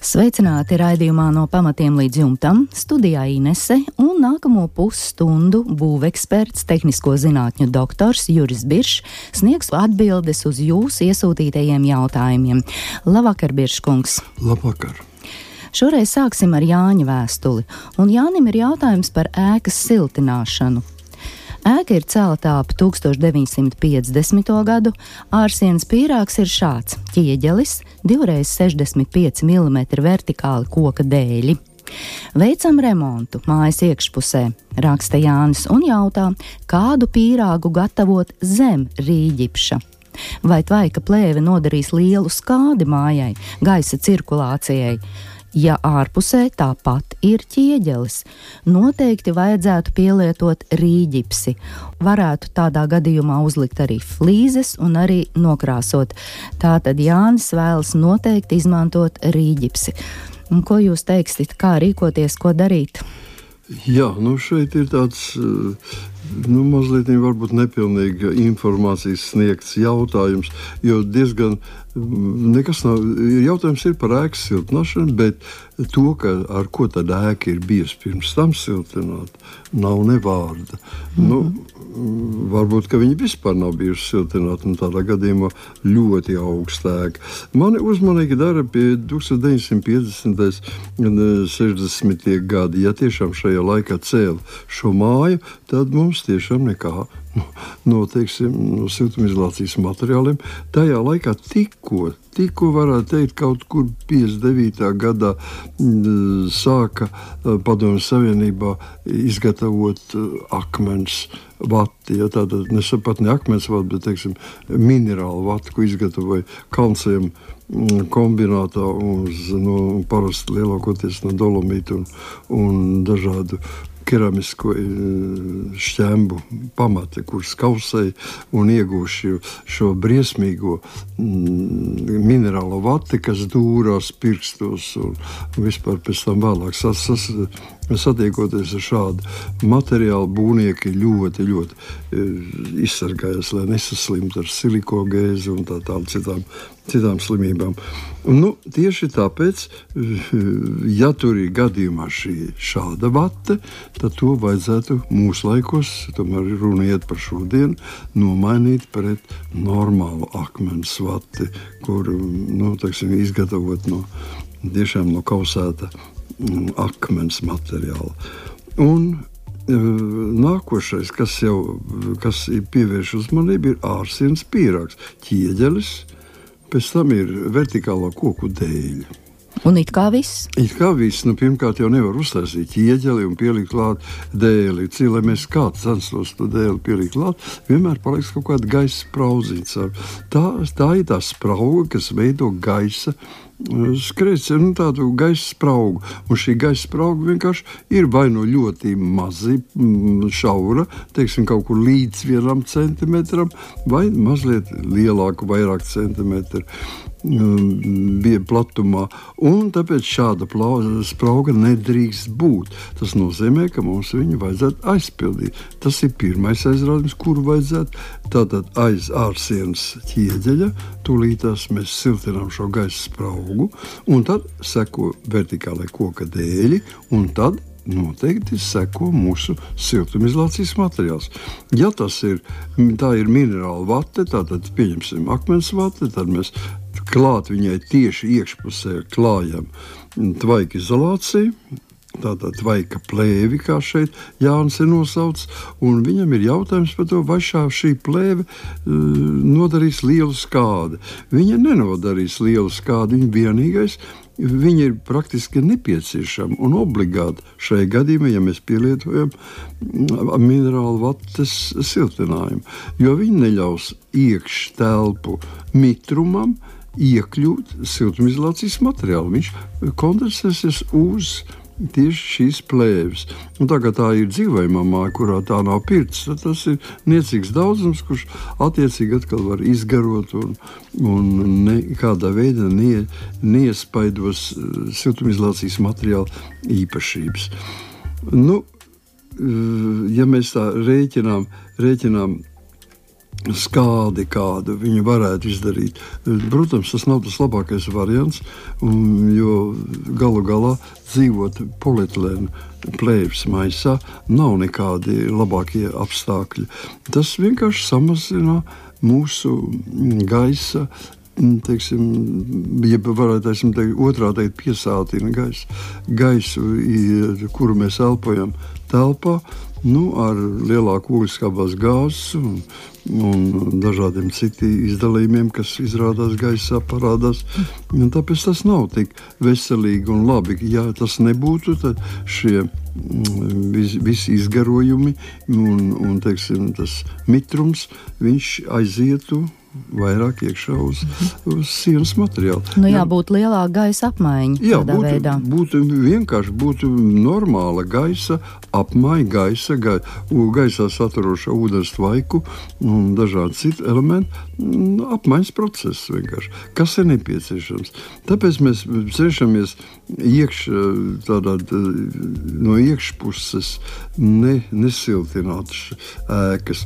Sveicināti raidījumā no pamatiem līdz jumtam, studijā Inese un nākamo pusstundu būveksperts, tehnisko zinātņu doktors Juris Biršs sniegs atbildes uz jūsu iesūtītajiem jautājumiem. Labvakar, Birškungs! Labvakar! Šoreiz sāksim ar Jāņa vēstuli, un Jānim ir jautājums par ēkas siltināšanu. Ēka ir celta ap 1950. gadu. Ārsienas pīrāgs ir šāds - ķieģelis, 2x65 mm vertikāli koka dēļi. Veicam remontu mājas iekšpusē, raksta Jānis un jautā, kādu pīrāgu gatavot zem rīģipša. Vai tvaika plēve nodarīs lielu skādi mājai, gaisa cirkulācijai? Ja ārpusē tāpat ir ķieģelis, noteikti vajadzētu pielietot rīģipsi. Varētu tādā gadījumā uzlikt arī flīzes un arī nokrāsot. Tātad Jānis vēlas noteikti izmantot rīģipsi. Un ko jūs teiksiet, kā rīkoties, ko darīt? Jā, nu šeit ir tāds nu, mazliet varbūt nepilnīga informācijas sniegts jautājums, jo diezgan nekas nav. Jautājums ir par ēkas siltināšanu, bet to, ka, ar ko tad ēka ir bijusi pirms tam siltināta, nav ne vārda. Mm -hmm. nu, varbūt viņi vispār nav bijuši siltināti, un tādā gadījumā ļoti augsta ēka. Mani uzmanīgi dara pie 1950. un 60. gadi. Ja tiešām šajā laikā cēla šo māju, tad mums tiešām nekā no, teiksim, no siltumizolācijas materiāliem. Tajā laikā tikko, tikko varētu teikt, kaut kur 59. gadā mm, sāka eh, Padomju Savienībā izgatavot eh, akmens vati. Ja, tāda nesapat ne akmens vati, bet teiksim, minerālu vati, ko izgatavoja kalnciem mm, kombinātā uz no, parasti lielākoties no dolomīta un, un dažādu keramisko e, šķēmu pamati, kurš kausēja un ieguvuši šo briesmīgo mm, minerālo vati, kas dūrās pirkstos un vispār pēc tam vēlāk sas, sas, satiekoties ar šādu materiālu, būvnieki ļoti, ļoti e, izsargājas, lai nesaslimtu ar silikogēzi un tā tālāk citām, citām slimībām. Nu, tieši tāpēc, ja tur ir gadījumā šī šāda vate, tad to vajadzētu laikos, tomēr runa iet par šodienu, nomainīt pret normālu akmens vati, kur nu, teiksim, izgatavot no, no kausēta akmens materiālu. Un e, Nākošais, kas jau kas pievērš uzmanību, ir ārsienas pīrāgs, ķieģelis, pēc tam ir vertikālā koku dēļa. Un it kā viss? It kā viss. Nu, pirmkārt, jau nevar uztaisīt ķieģeli un pielikt klāt dēli. Lai mēs kāds censtos to dēli pielikt klāt, vienmēr paliks kaut kāda gaisa sprauzīts. Tā, tā ir tā sprauga, kas veido gaisa skrējas nu, tādu gaisa spraugu. Un šī gaisa sprauga vienkārši ir vai nu ļoti mazi, šaura, teiksim, kaut kur līdz vienam centimetram, vai mazliet lielāku, vairāk centimetru bija platumā. Tāpēc šāda sprauga nedrīkst būt. Tas nozīmē, ka mums viņu vajadzētu aizpildīt. Tas ir pirmais aizrādījums, kuru vajadzētu. Tātad aiz ārsienas ķieģeļa, tūlītās mēs siltinām šo gaisa spraugu, un tad seko vertikālai koka dēļi, un tad noteikti seko mūsu siltumizolācijas materiāls. Ja tas ir, ir minerāla vate, tad pieņemsim akmens vate, tad mēs klāt viņai tieši iekšpusē klājam tvaika izolāciju. Tātad tvaika plēvi, kā šeit Jānis ir nosaucis, un viņam ir jautājums par to, vai šā šī plēve uh, nodarīs lielu skādi. Viņa nenodarīs lielu skādi, viņa vienīgais Viņi ir praktiski nepieciešami un obligāti šajā gadījumā, ja mēs pielietojam mm, minerālu vatas siltinājumu, jo viņi neļaus iekštelpu mitrumam, iekļūt siltumizolācijas materiālu. Viņš kondensēsies uz tieši šīs plēves. Un tagad tā ir dzīvojama māja, kurā tā nav pirts. Tas ir niecīgs daudzums, kurš attiecīgi atkal var izgarot un, un nekādā veidā nie, neiespaidos eh, siltumizolācijas materiāla īpašības. Nu, eh, ja mēs tā rēķinām, rēķinām skādi, kādu viņi varētu izdarīt. Protams, tas nav tas labākais variants, jo galu galā dzīvot polietilēnu plēves maisā nav nekādi labākie apstākļi. Tas vienkārši samazina mūsu gaisa. Teiksim, ja varētu teikt, otrā teikt, piesātina gaisu, gaisu, kuru mēs elpojam telpā, nu, ar lielāku ogliskābās gāzes un, un dažādiem citiem izdalījumiem, kas izrādās gaisā, parādās. Un tāpēc tas nav tik veselīgi un labi. Ja tas nebūtu, tad šie mm, visi vis izgarojumi un, un teiksim, tas mitrums aizietu vairāk iekšā uz, uz sienas materiāla. Nu, jā, būtu lielāka gaisa apmaiņa. Jā, būtu, veidā. būtu vienkārši būtu normāla gaisa apmaiņa, gaisa, ga, gaisā saturoša ūdens tvaiku un dažādi citi elementi. Apmaiņas process vienkārši. Kas ir nepieciešams? Tāpēc mēs cenšamies iekš, tādā, no iekšpuses ne, nesiltināt ēkas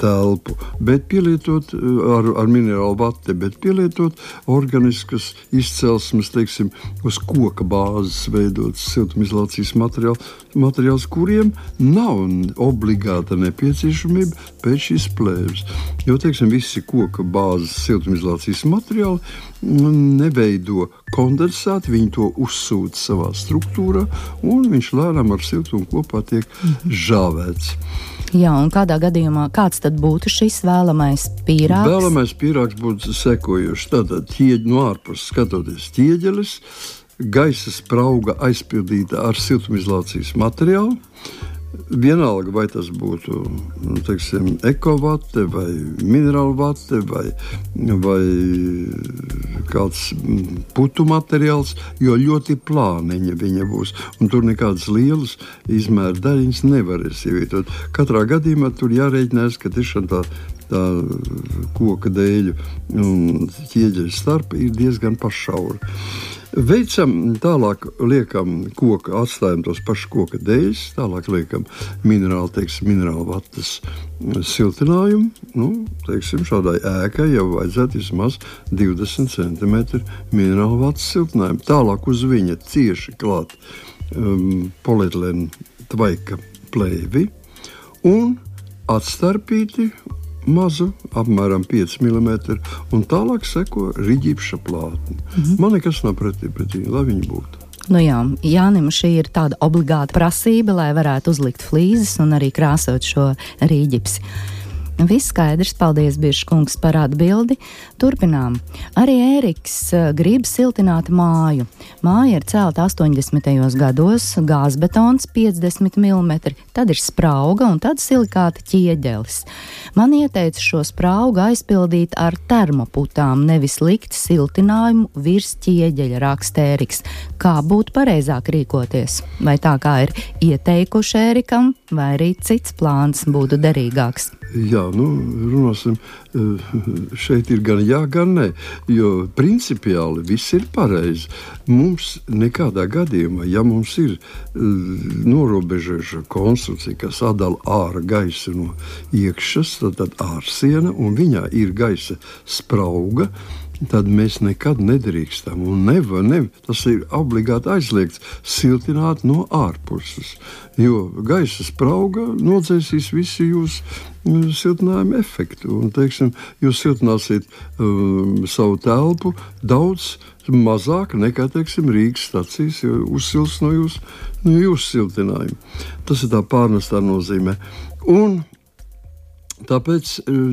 telpu, bet pielietot ar, ar minerālu vati, bet pielietot organiskas izcelsmes, teiksim, uz koka bāzes veidotas siltumizolācijas materiāls, materiāls, kuriem nav obligāta nepieciešamība pēc šīs plēves. Jo, teiksim, visi koka bāzes siltumizolācijas materiāli nu, neveido kondensātu, viņi to uzsūta savā struktūrā, un viņš lēnām ar siltumu kopā tiek žāvēts. Jā, un kādā gadījumā kāds tad būtu šis vēlamais pīrāgs? Vēlamais pīrāgs būtu sekojošs. Tātad no ārpuses skatoties ķieģelis, gaisa sprauga aizpildīta ar siltumizolācijas materiālu. Vienalga, vai tas būtu nu, teiksim, ekovate, vai minerāla vate, vai, vai kāds putu materiāls, jo ļoti plāniņa viņa būs. Tur nekādas lielas izmēra daļiņas nevarēs ievietot. Katrā gadījumā tur jārēķinās, ka tiešām tā tā koka dēļu un ķieģeļa starp ir diezgan pašaura. Veicam tālāk, liekam, koku, atstājam tos pašus koka dēļus, tālāk liekam minerālu, teiksim, minerālu vatas siltinājumu. Nu, teiksim, šādai ēkai jau vajadzētu vismaz 20 cm minerālu vatas siltinājumu. Tālāk uz viņa cieši klāt um, polietilēna tvaika plēvi un atstarpīti mazu, apmēram 5 mm, un tālāk seko rīķīša plātne. Mm -hmm. Man nekas nav pretī, pretī, lai viņi būtu. Nu jā, Jānim šī ir tāda obligāta prasība, lai varētu uzlikt flīzes un arī krāsot šo rīģipsi. Viss skaidrs, paldies, Biržkungs, par atbildi. Turpinām. Arī Ēriks eh, grib siltināt māju. Māja ir celta 80. gados, gāzbetons 50 mm, tad ir sprauga un tad silikāta ķieģelis. Man ieteica šo spraugu aizpildīt ar termoputām, nevis likt siltinājumu virs ķieģeļa rakstēriks. Kā būtu pareizāk rīkoties? Vai tā kā ir ieteikuši Ērikam, vai arī cits plāns būtu derīgāks? Jā, nu, runāsim, eh, šeit ir gan jā, gan nē. Jo principiāli viss ir pareizi. Mums nekādā gadījumā, ja mums ir eh, norobežoša konstrukcija, kas sadala ārā gaisu no iekšas, tad, tad ārsiena un viņā ir gaisa sprauga tad mēs nekad nedrīkstam. Un nevar, nevar, tas ir obligāti aizliegts siltināt no ārpuses. Jo gaisa sprauga nodzēsīs visu jūsu mm, siltinājuma efektu. Un, teiksim, jūs siltināsiet um, savu telpu daudz mazāk nekā teiksim, Rīgas stācijas uzsils no jūsu no jūs siltinājuma. Tas ir tā pārnestā nozīmē. Un Tāpēc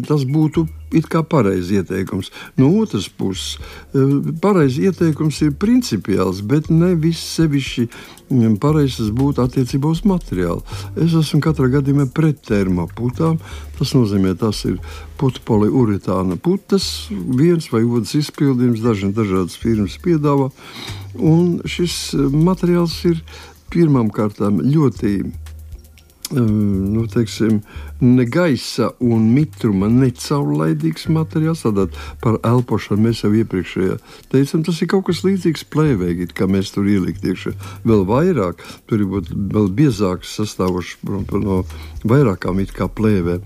tas būtu it kā pareizi ieteikums. No otras puses, pareizi ieteikums ir principiāls, bet ne viss sevišķi pareizs būtu attiecībā uz materiālu. Es esmu katrā gadījumā pret termoputām. Tas nozīmē, tas ir putu poliuretāna putas, viens vai otrs izpildījums, daži dažādas firmas piedāvā. Un šis materiāls ir pirmām kārtām ļoti nu, teiksim, ne gaisa un mitruma, ne caurlaidīgs materiāls. Tātad par elpošanu mēs jau iepriekšējā teicām, tas ir kaut kas līdzīgs plēvēji, kā mēs tur ielikt iekšā. Vēl vairāk, tur ir vēl biezāks sastāvošs no vairākām it kā plēvēm.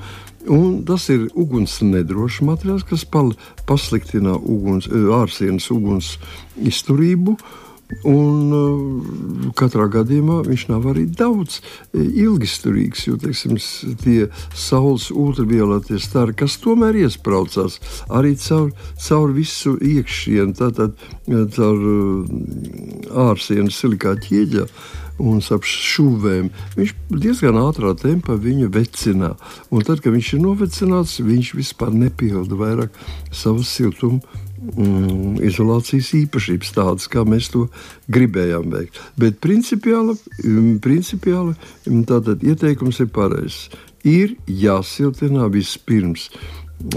Un tas ir uguns nedrošs materiāls, kas pasliktina uguns, ārsienas uguns izturību. Uh, Un uh, katrā gadījumā viņš nav arī daudz e, ilgsturīgs, jo teiksim, tie saules ultravioletie stari, kas tomēr iesprācās arī caur, caur visu iekšienu, tātad e, caur ārsienas silikāta ķieģa un ap šuvēm. Viņš diezgan ātrā tempā viņu vecinā. Un tad, kad viņš ir novecināts, viņš vispār nepilda vairāk savas siltuma mm, izolācijas īpašības, tādas kā mēs to gribējām veikt. Bet principiāli, mm, principiāli mm, tātad ieteikums ir pareizs. Ir jāsiltina vispirms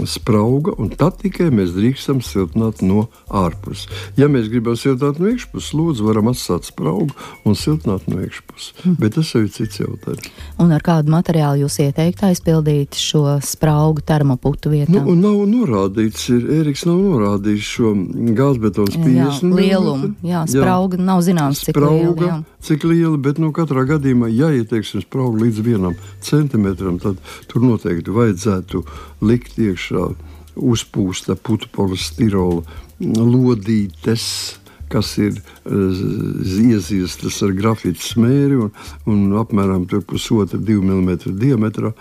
sprauga, un tad tikai mēs drīkstam siltināt no ārpuses. Ja mēs gribam siltināt no iekšpuses, lūdzu, varam atstāt spraugu un siltināt no iekšpuses. Mm. Bet tas jau ir cits jautājums. Un ar kādu materiālu jūs ieteikt aizpildīt šo spraugu termoputu vietā? Nu, nav norādīts, ir, Eriks nav norādījis šo gāzbetons 50 lielumu. Jā, sprauga jā. nav zināms, cik sprauga, liela. Jā. Cik liela, bet nu, katrā gadījumā, ja ieteiksim spraugu līdz vienam centimetram, tad tur noteikti vajadzētu likt iekšā uzpūsta putu polistirola lodītes kas ir uh, iezīstas ar grafītu smēri un, un apmēram pusotra, divu milimetru diametrā.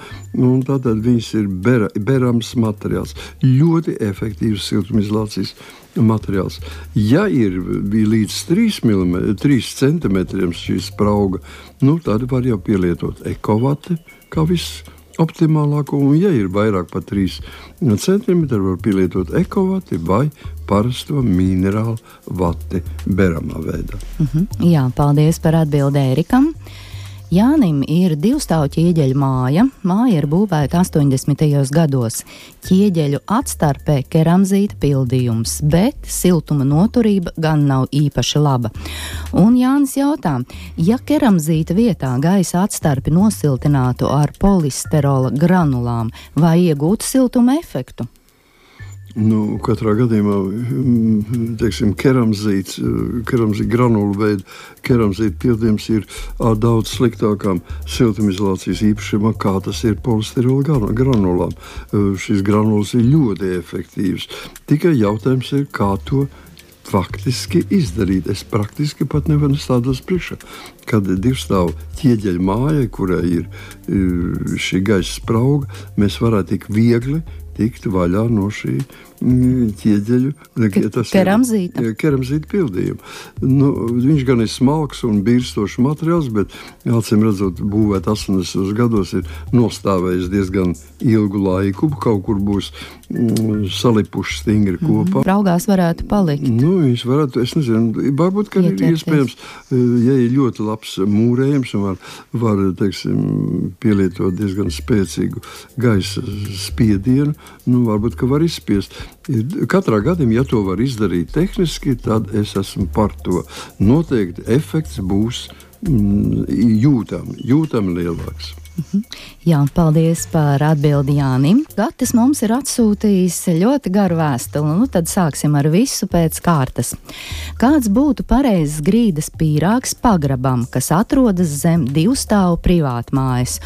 Tātad viņas ir bera, berams materiāls, ļoti efektīvs siltumizolācijas materiāls. Ja ir līdz 3, mm, 3 cm šī sprauga, nu, tad var jau pielietot ekovati kā viss optimālāko, un, ja ir vairāk par 3 cm, var pielietot ekovati vai parasto minerālu vati beramā veidā. Uh mhm. -huh. Jā, paldies par atbildi Erikam. Jānim ir divstāvu ķieģeļa māja. Māja ir būvēta 80. gados. Ķieģeļu atstarpē keramzīta pildījums, bet siltuma noturība gan nav īpaši laba. Un Jānis jautā, ja keramzīta vietā gaisa atstarpi nosiltinātu ar polisterola granulām, vai iegūtu siltuma efektu? Nu, katrā gadījumā mm, teiksim, keramzīts, keramzīta granulu veida keramzīta pildījums ir ar daudz sliktākām siltumizolācijas īpašībām, kā tas ir polistirola granulām. Šis granuls ir ļoti efektīvs. Tikai jautājums ir, kā to faktiski izdarīt. Es praktiski pat nevaru stāties priekšā. Kad ir divi stāvi ķieģeļa mājai, kurai ir šī gaisa sprauga, mēs varētu tik viegli tikt vaļā no šī mm, ķieģeļu keramzīta. keramzīta pildījuma. Nu, viņš gan ir smalks un bīrstošs materiāls, bet, acīm redzot, būvēt 80 gados ir nostāvējis diezgan ilgu laiku. Kaut kur būs mm, salipuši stingri mhm. kopā. Mm, Raugās varētu palikt. Nu, viņš varētu, es nezinu, varbūt, ka ir iespējams, e, ja ir ļoti labs mūrējums un var, var teiksim, pielietot diezgan spēcīgu gaisa spiedienu, nu, varbūt, ka var izspiest. Katrā gadījumā, ja to var izdarīt tehniski, tad es esmu par to. Noteikti efekts būs mm, jūtami, jūtami lielāks. Mhm. Jā, paldies par atbildi Jānim. Gatis mums ir atsūtījis ļoti garu vēstuli, nu tad sāksim ar visu pēc kārtas. Kāds būtu pareizs grīdas pīrāgs pagrabam, kas atrodas zem divstāvu privātmājas?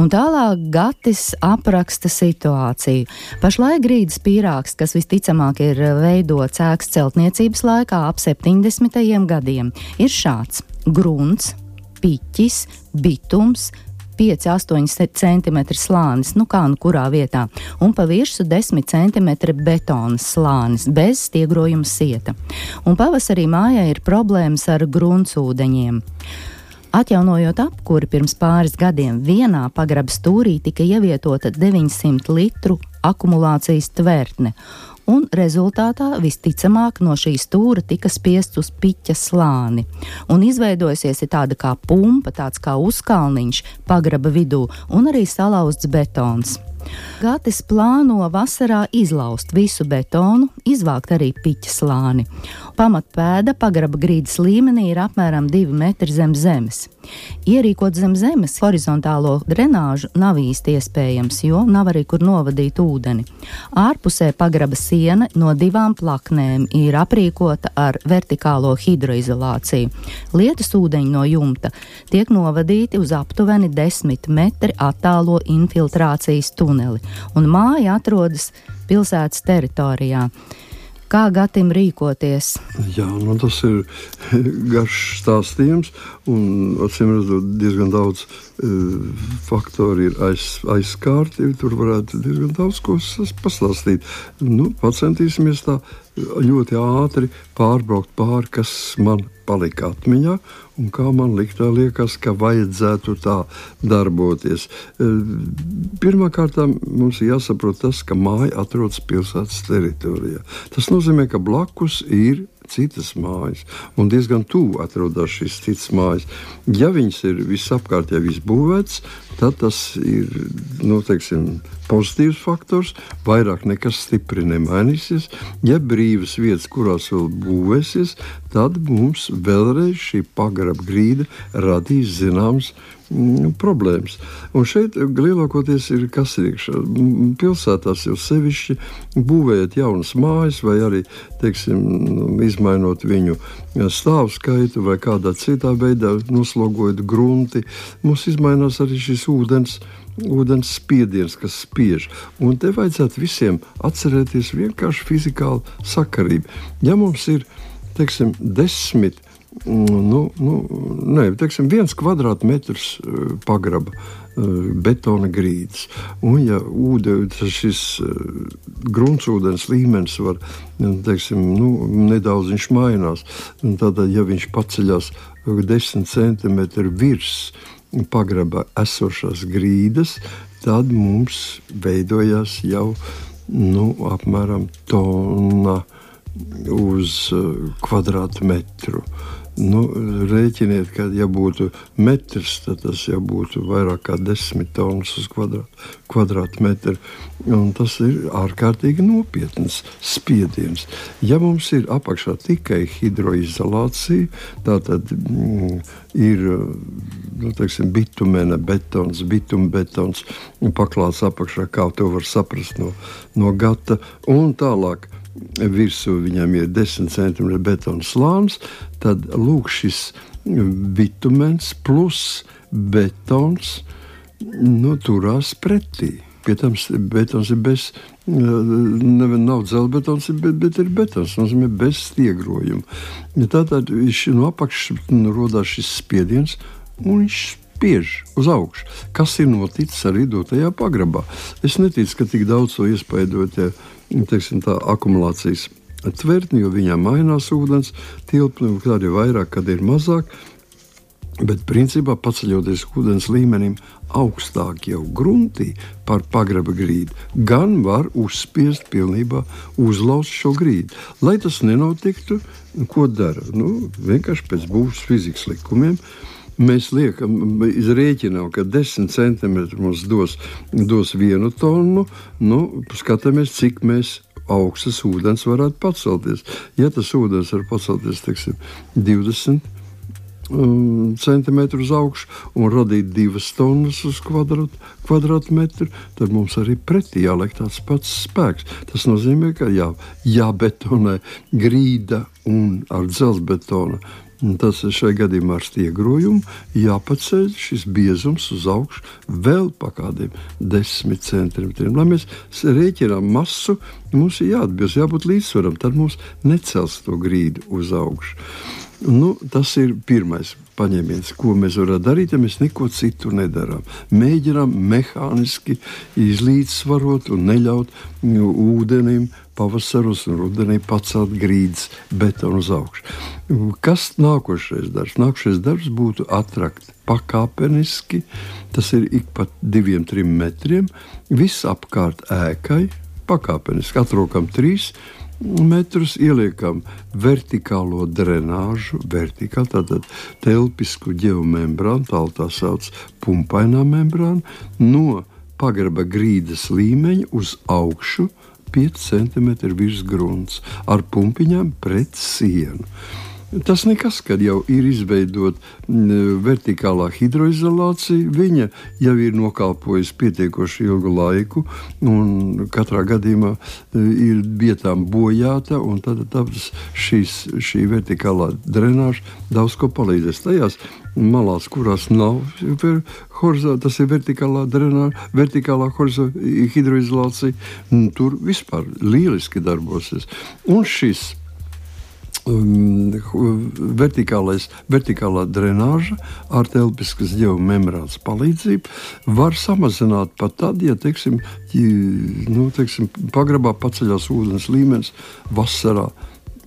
Un tālāk Gatis apraksta situāciju. Pašlaik grīdas pīrāgs, kas visticamāk ir veidots ēkas celtniecības laikā ap 70. gadiem, ir šāds - grunts, piķis, bitums, 5-8 cm slānis, nu kā nu kurā vietā, un pa virsmu 10 cm betona slānis bez stiegrojuma sieta. Un pavasarī mājā ir problēmas ar gruntsūdeņiem. Atjaunojot apkuri pirms pāris gadiem, vienā pagraba stūrī tika ievietota 900 litru akumulācijas tvertne, un rezultātā visticamāk no šī stūra tika spiests uz piķa slāni. Un izveidojusies tāda kā pumpa, tāds kā uzkalniņš pagraba vidū, un arī salauzts betons. Gatis plāno vasarā izlaust visu betonu, izvākt arī piķa slāni. Pamatpēda pagraba grīdas līmenī ir apmēram 2 metri zem zemes. Ierīkot zem zemes horizontālo drenāžu nav īsti iespējams, jo nav arī kur novadīt ūdeni. Ārpusē pagraba siena no divām plaknēm ir aprīkota ar vertikālo hidroizolāciju. Lietus ūdeņi no jumta tiek novadīti uz aptuveni 10 metri attālo infiltrācijas tuneli, un māja atrodas pilsētas teritorijā. Kā Gatim rīkoties? Jā, nu tas ir garš stāstījums, un acīm redzot, diezgan daudz uh, faktori ir aiz, aizskārti. Tur varētu diezgan daudz ko pastāstīt. Nu, pacentīsimies tā ļoti ātri pārbraukt pāri, kas man palika atmiņā, un kā man liktā liekas, ka vajadzētu tā darboties. E, Pirmkārt, mums ir jāsaprot tas, ka māja atrodas pilsētas teritorijā. Tas nozīmē, ka blakus ir citas mājas, un diezgan tuvu atrodas šīs citas mājas. Ja viņas ir visapkārt jau izbūvētas, tad tas ir nu, teiksim, pozitīvs faktors. Vairāk nekas stipri nemainīsies. Ja brīvas vietas, kurās vēl būvēsies, tad mums vēlreiz šī pagraba grīda radīs zināmas Mm, problēmas. Un šeit lielākoties ir kas iekšā. Pilsētās jau sevišķi būvējot jaunas mājas, vai arī teiksim, izmainot viņu stāvu skaitu, vai kādā citā veidā noslogojot grunti, mums izmainās arī šis ūdens. Vodens spiediens, kas spiež. Un te vajadzētu visiem atcerēties vienkārši fizikālu sakarību. Ja mums ir teiksim, desmit nu, nu, nē, teiksim, viens kvadrātmetrs eh, pagraba eh, betona grīdas. Un, ja ūdens, šis eh, gruntsūdens līmenis var nu, teiksim, nu, nedaudz mainās, tad, ja viņš paceļās 10 centimetri virs pagraba esošās grīdas, tad mums veidojās jau nu, apmēram tona uz kvadrātmetru. Nu, rēķiniet, ka, ja būtu metrs, tad tas jau būtu vairāk kā desmit tonnas uz kvadrāt, kvadrātmetru. Tas ir ārkārtīgi nopietns spiediens. Ja mums ir apakšā tikai hidroizolācija, tad mm, ir nu, teiksim, bitumēna betons, bitumbetons paklāts apakšā, kā to var saprast no, no gata un tālāk virsū viņam ir 10 cm betona slānis, tad lūk, šis bitumens plus betons nu, turās pretī. Pie tam betons ir bez, nevis nav dzelzbetons, bet, bet ir betons, tas nozīmē bez stiegrojuma. Tātad viņš no apakšas nu, rodās šis spiediens, un viņš spiež uz augšu. Kas ir noticis arī dotajā pagrabā? Es neticu, ka tik daudz to iespaidot. Ja teiksim, tā, akumulācijas tvertni, jo viņā mainās ūdens tilpne, kad ir vairāk, kad ir mazāk. Bet principā paceļoties ūdens līmenim augstāk jau gruntī par pagraba grīdu, gan var uzspiest pilnībā uzlauzt šo grīdu. Lai tas nenotiktu, ko dara? Nu, vienkārši pēc būvniecības fizikas likumiem mēs liekam, izrēķinām, ka 10 centimetri mums dos, dos vienu tonu. Nu, skatāmies, cik mēs augstas ūdens varētu pacelties. Ja tas ūdens var pacelties teiksim, 20 um, centimetru uz augšu un radīt divas tonnas uz kvadrāt, kvadrātmetru, tad mums arī pretī jāliek tāds pats spēks. Tas nozīmē, ka jā, jābetonē grīda un ar dzelzbetonu Tas šai gadījumā ar stiegrojumu jāpaceļ šis biezums uz augšu vēl pa kādiem desmit centimetriem. Lai mēs rēķinām masu, mums ir jāatbilst, jābūt līdzsvaram, tad mums necels to grīdu uz augšu. Nu, tas ir pirmais. Paņēmiens, ko mēs varam darīt, ja mēs neko citu nedarām. Mēģinām mehāniski izlīdzsvarot un neļaut nu, ūdenim pavasaros un rudenī pacelt grīdas betonu uz augšu. Kas nākošais darbs? Nākošais darbs būtu atrakt pakāpeniski, tas ir ik pa diviem, trim metriem, viss apkārt ēkai, pakāpeniski atrokam trīs metrus, ieliekam vertikālo drenāžu, vertikāli, tātad telpisku geomembrānu, tā tā sauc pumpainā membrāna, no pagraba grīdas līmeņa uz augšu 5 cm virs grunts ar pumpiņām pret sienu. Tas nekas, kad jau ir izveidota vertikālā hidroizolācija. Viņa jau ir nokalpojusi pietiekoši ilgu laiku, un katrā gadījumā e, ir vietām bojāta. Tad, šīs, šī vertikālā drenāža daudz ko palīdzēs. Tajās malās, kurās nav horizontāla, tas ir vertikālā drenāža, vertikālā hidroizolācija, tur vispār lieliski darbosies. Un šis um, vertikālā drenāža ar telpiskas geomembrānas palīdzību var samazināt pat tad, ja teiksim, nu, teiksim, pagrabā paceļās ūdens līmenis vasarā.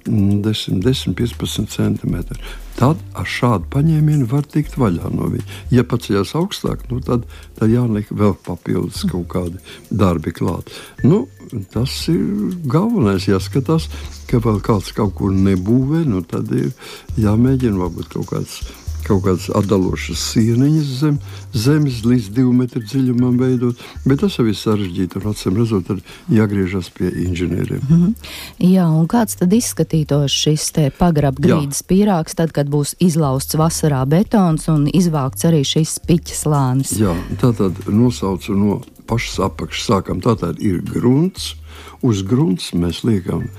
10, 10, 15 centimetri. Tad ar šādu paņēmienu var tikt vaļā no viņa. Ja paceļās augstāk, nu tad, tad jāliek vēl papildus kaut kādi darbi klāt. Nu, tas ir galvenais. Jāskatās, ka vēl kāds kaut kur nebūvē, nu tad ir jāmēģina varbūt kaut kāds kaut kādas atdalošas sieniņas zem zemes līdz divu metru dziļumam veidot, bet tas ir sarežģīti un acīm redzot, jāgriežas pie inženieriem. Mm -hmm. Jā, un kāds tad izskatītos šis te pagrabgrīdas pīrāgs, tad, kad būs izlausts vasarā betons un izvākts arī šis piķis lānis? Jā, tā tad nosaucu no pašas apakšas sākam, tā tad ir grunts, uz grunts mēs liekam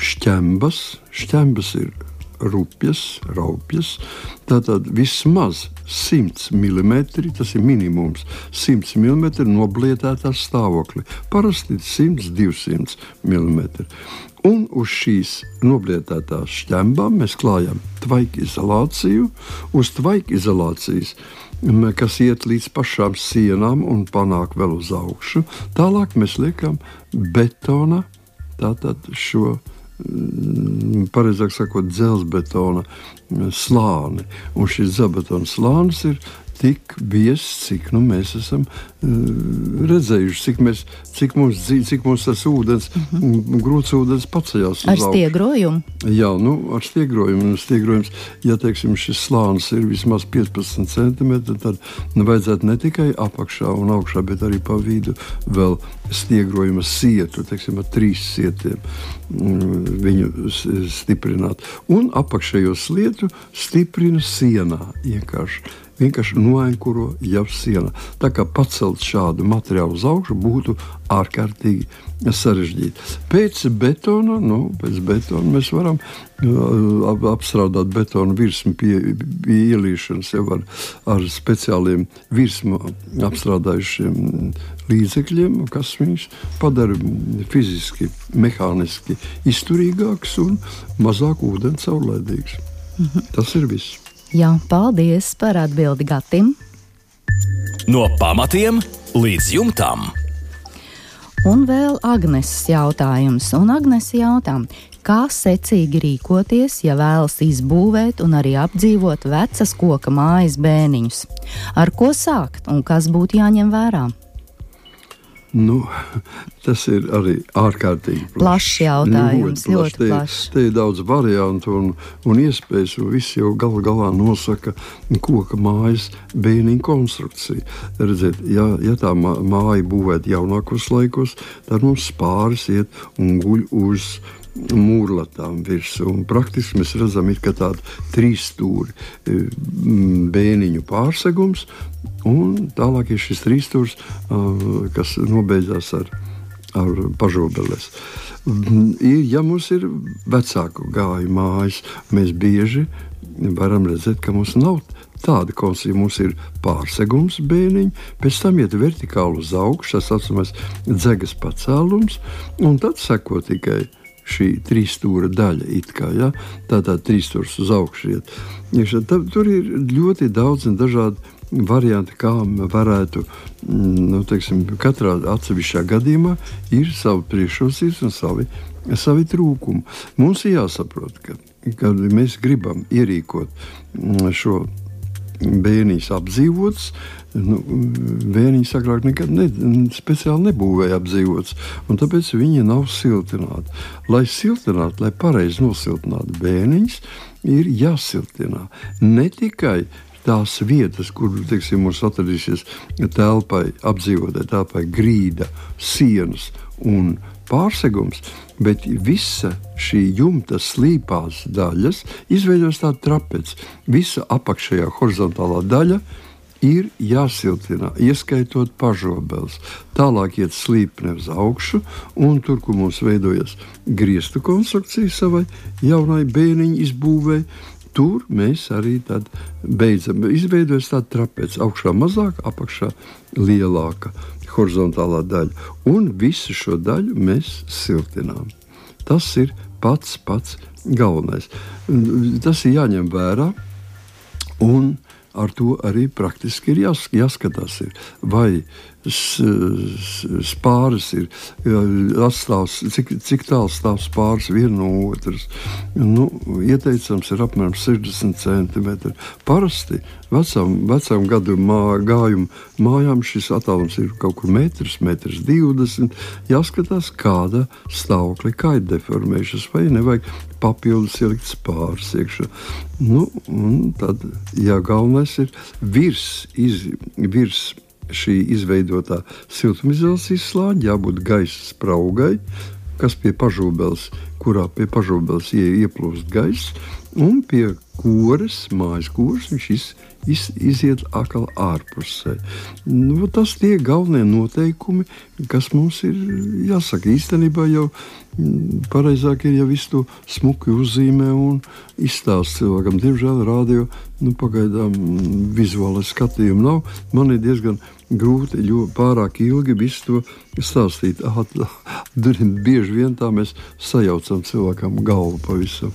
šķembas, šķembas ir rupjas, raupjas. Tātad vismaz 100 mm, tas ir minimums, 100 mm noblietētā stāvoklī. Parasti 100-200 mm. Un uz šīs noblietētās šķembām mēs klājam tvaika izolāciju, uz tvaika izolācijas kas iet līdz pašām sienām un panāk vēl uz augšu. Tālāk mēs liekam betona, tātad šo pareizāk sakot, dzelzbetona slāni. Un šis dzelzbetona slānis ir tik biezs, cik nu, mēs esam uh, redzējuši, cik, mēs, cik, mums, cik mums tas ūdens, mm -hmm. grūtsūdens paceļās. Ar stiegrojumu? Jā, nu, ar stiegrojumu. Stiegrojums, ja teiksim, šis slānis ir vismaz 15 cm, tad nu, vajadzētu ne tikai apakšā un augšā, bet arī pa vidu vēl stiegrojuma sietu, teiksim, ar trīs sietiem mm, viņu stiprināt. Un apakšējo slietu stiprina sienā vienkārši vienkārši noankuro jau siena. Tā kā pacelt šādu materiālu uz augšu būtu ārkārtīgi sarežģīti. Pēc betona, nu, pēc betona mēs varam uh, apstrādāt betonu virsmu pie, pie ielīšanas jau ar, ar speciāliem virsmu apstrādājušiem līdzekļiem, kas viņus padara fiziski, mehāniski izturīgāks un mazāk ūdens caurlaidīgs. Mhm. Tas ir viss. Jā, paldies par atbildi Gatim. No pamatiem līdz jumtam. Un vēl Agneses jautājums. Un Agnese jautā, kā secīgi rīkoties, ja vēlas izbūvēt un arī apdzīvot vecas koka mājas bēniņus? Ar ko sākt un kas būtu jāņem vērā? Nu, tas ir arī ārkārtīgi plašs, plašs jautājums. Ļoti, ļoti te, plašs. Te ir daudz variantu un, un iespējas, un viss jau gal galā nosaka koka mājas bēniņu konstrukciju. Redziet, ja, ja tā māja būvēta jaunākos laikos, tad mums pāris iet un guļ uz mūrlatām virsū. Praktiski mēs redzam, ka tāda trīs stūri e, bēniņu pārsegums, un tālāk ir šis trīs stūris, kas nobeidzās ar, ar pažobeles. Ja mums ir vecāku gāju mājas, mēs bieži varam redzēt, ka mums nav tāda konstrukcija. Mums ir pārsegums bēniņi, pēc tam iet vertikāli uz augšu, tas saucamais dzegas pacēlums, un tad seko tikai šī trīsstūra daļa. Kā, ja? Tā tā trīsstūrs uz augšu iet. Tur ir ļoti daudz un dažādi varianti, kā varētu, mm, nu, teiksim, katrā atsevišķā gadījumā ir savi priekšrocības un savi, savi trūkumi. Mums ir jāsaprot, ka, kad mēs gribam ierīkot mm, šo bērnīs apdzīvots. Nu, Vēniņš agrāk nekad ne, speciāli nebūvēja apdzīvots, un tāpēc viņi nav siltināti. Lai siltinātu, lai pareizi nosiltinātu bērniņus, ir jāsiltina ne tikai tās vietas, kur teiksim, mums atradīsies telpai, apdzīvotai telpai grīda, sienas un pārsegums, bet visa šī jumta slīpās daļas izveidojas tāda trapece. Visa apakšējā horizontālā daļa ir jāsiltina, ieskaitot pašobels. Tālāk iet slīpne uz augšu, un tur, kur mums veidojas griestu konstrukcija savai jaunai bēniņu izbūvēi, tur mēs arī beidzam. Izveidojas tāda trapece, augšā mazāk, apakšā lielāka horizontālā daļa, un visu šo daļu mēs siltinām. Tas ir pats pats galvenais. Tas ir jāņem vērā. Un ar to arī praktiski ir jās, jāskatās, ir, vai spāris ir atstāvs, cik, cik tālu stāv spāris viena no otras. Nu, ieteicams ir apmēram 60 cm. Parasti vecām, vecām gadu mā, gājumu mājām šis attālums ir kaut kur metrs, metrs 20. Jāskatās, kāda stāvokļa, kā ir deformējušas, vai nevajag papildus ielikt spārs iekšā. Nu, tad, ja galvenais ir virs, iz, virs šī izveidotā siltumizolācijas slāņa jābūt gaisa spraugai, kas pie pašūbeles, kurā pie pašūbeles ieplūst gaiss, un pie kores, mājas kores, viņš iz, iz, iziet atkal ārpusē. Nu, tas tie galvenie noteikumi, kas mums ir jāsaka. Īstenībā jau mm, pareizāk ir, ja visu to smuki uzzīmē un izstāsta cilvēkam. Diemžēl rādio nu, pagaidām mm, vizuālais skatījums nav. Man ir diezgan grūti, jo pārāk ilgi visu to stāstīt. Bieži vien tā mēs sajaucam cilvēkam galvu pavisam.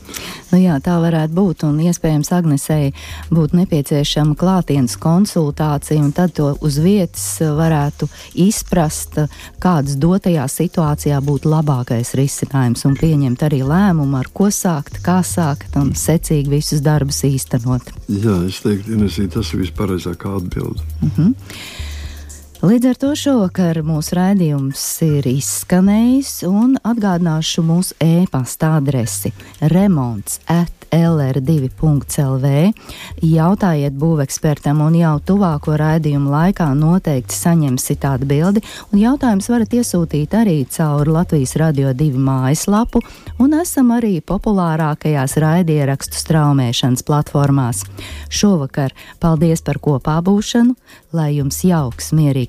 Nu jā, tā varētu būt, un iespējams Agnesei būtu nepieciešama klātienes konsultācija, un tad to uz vietas varētu izprast, kādas dotajā situācijā būtu labākais risinājums, un pieņemt arī lēmumu, ar ko sākt, kā sākt, un secīgi visus darbus īstenot. Jā, es teiktu, Inesī, tas ir vispareizākā atbilde. Uh mhm. -huh. Līdz ar to šovakar mūsu raidījums ir izskanējis un atgādināšu mūsu e-pasta adresi remonds at lr2.lv. Jautājiet būvekspertam, un jau tuvāko raidījumu laikā noteikti saņemsiet atbildi. Jautājums varat iesūtīt arī caur Latvijas Radio 2 mājaslapu, un esam arī populārākajās raidierakstu straumēšanas platformās. Šovakar paldies par kopā būšanu, lai jums jauks, mierīgs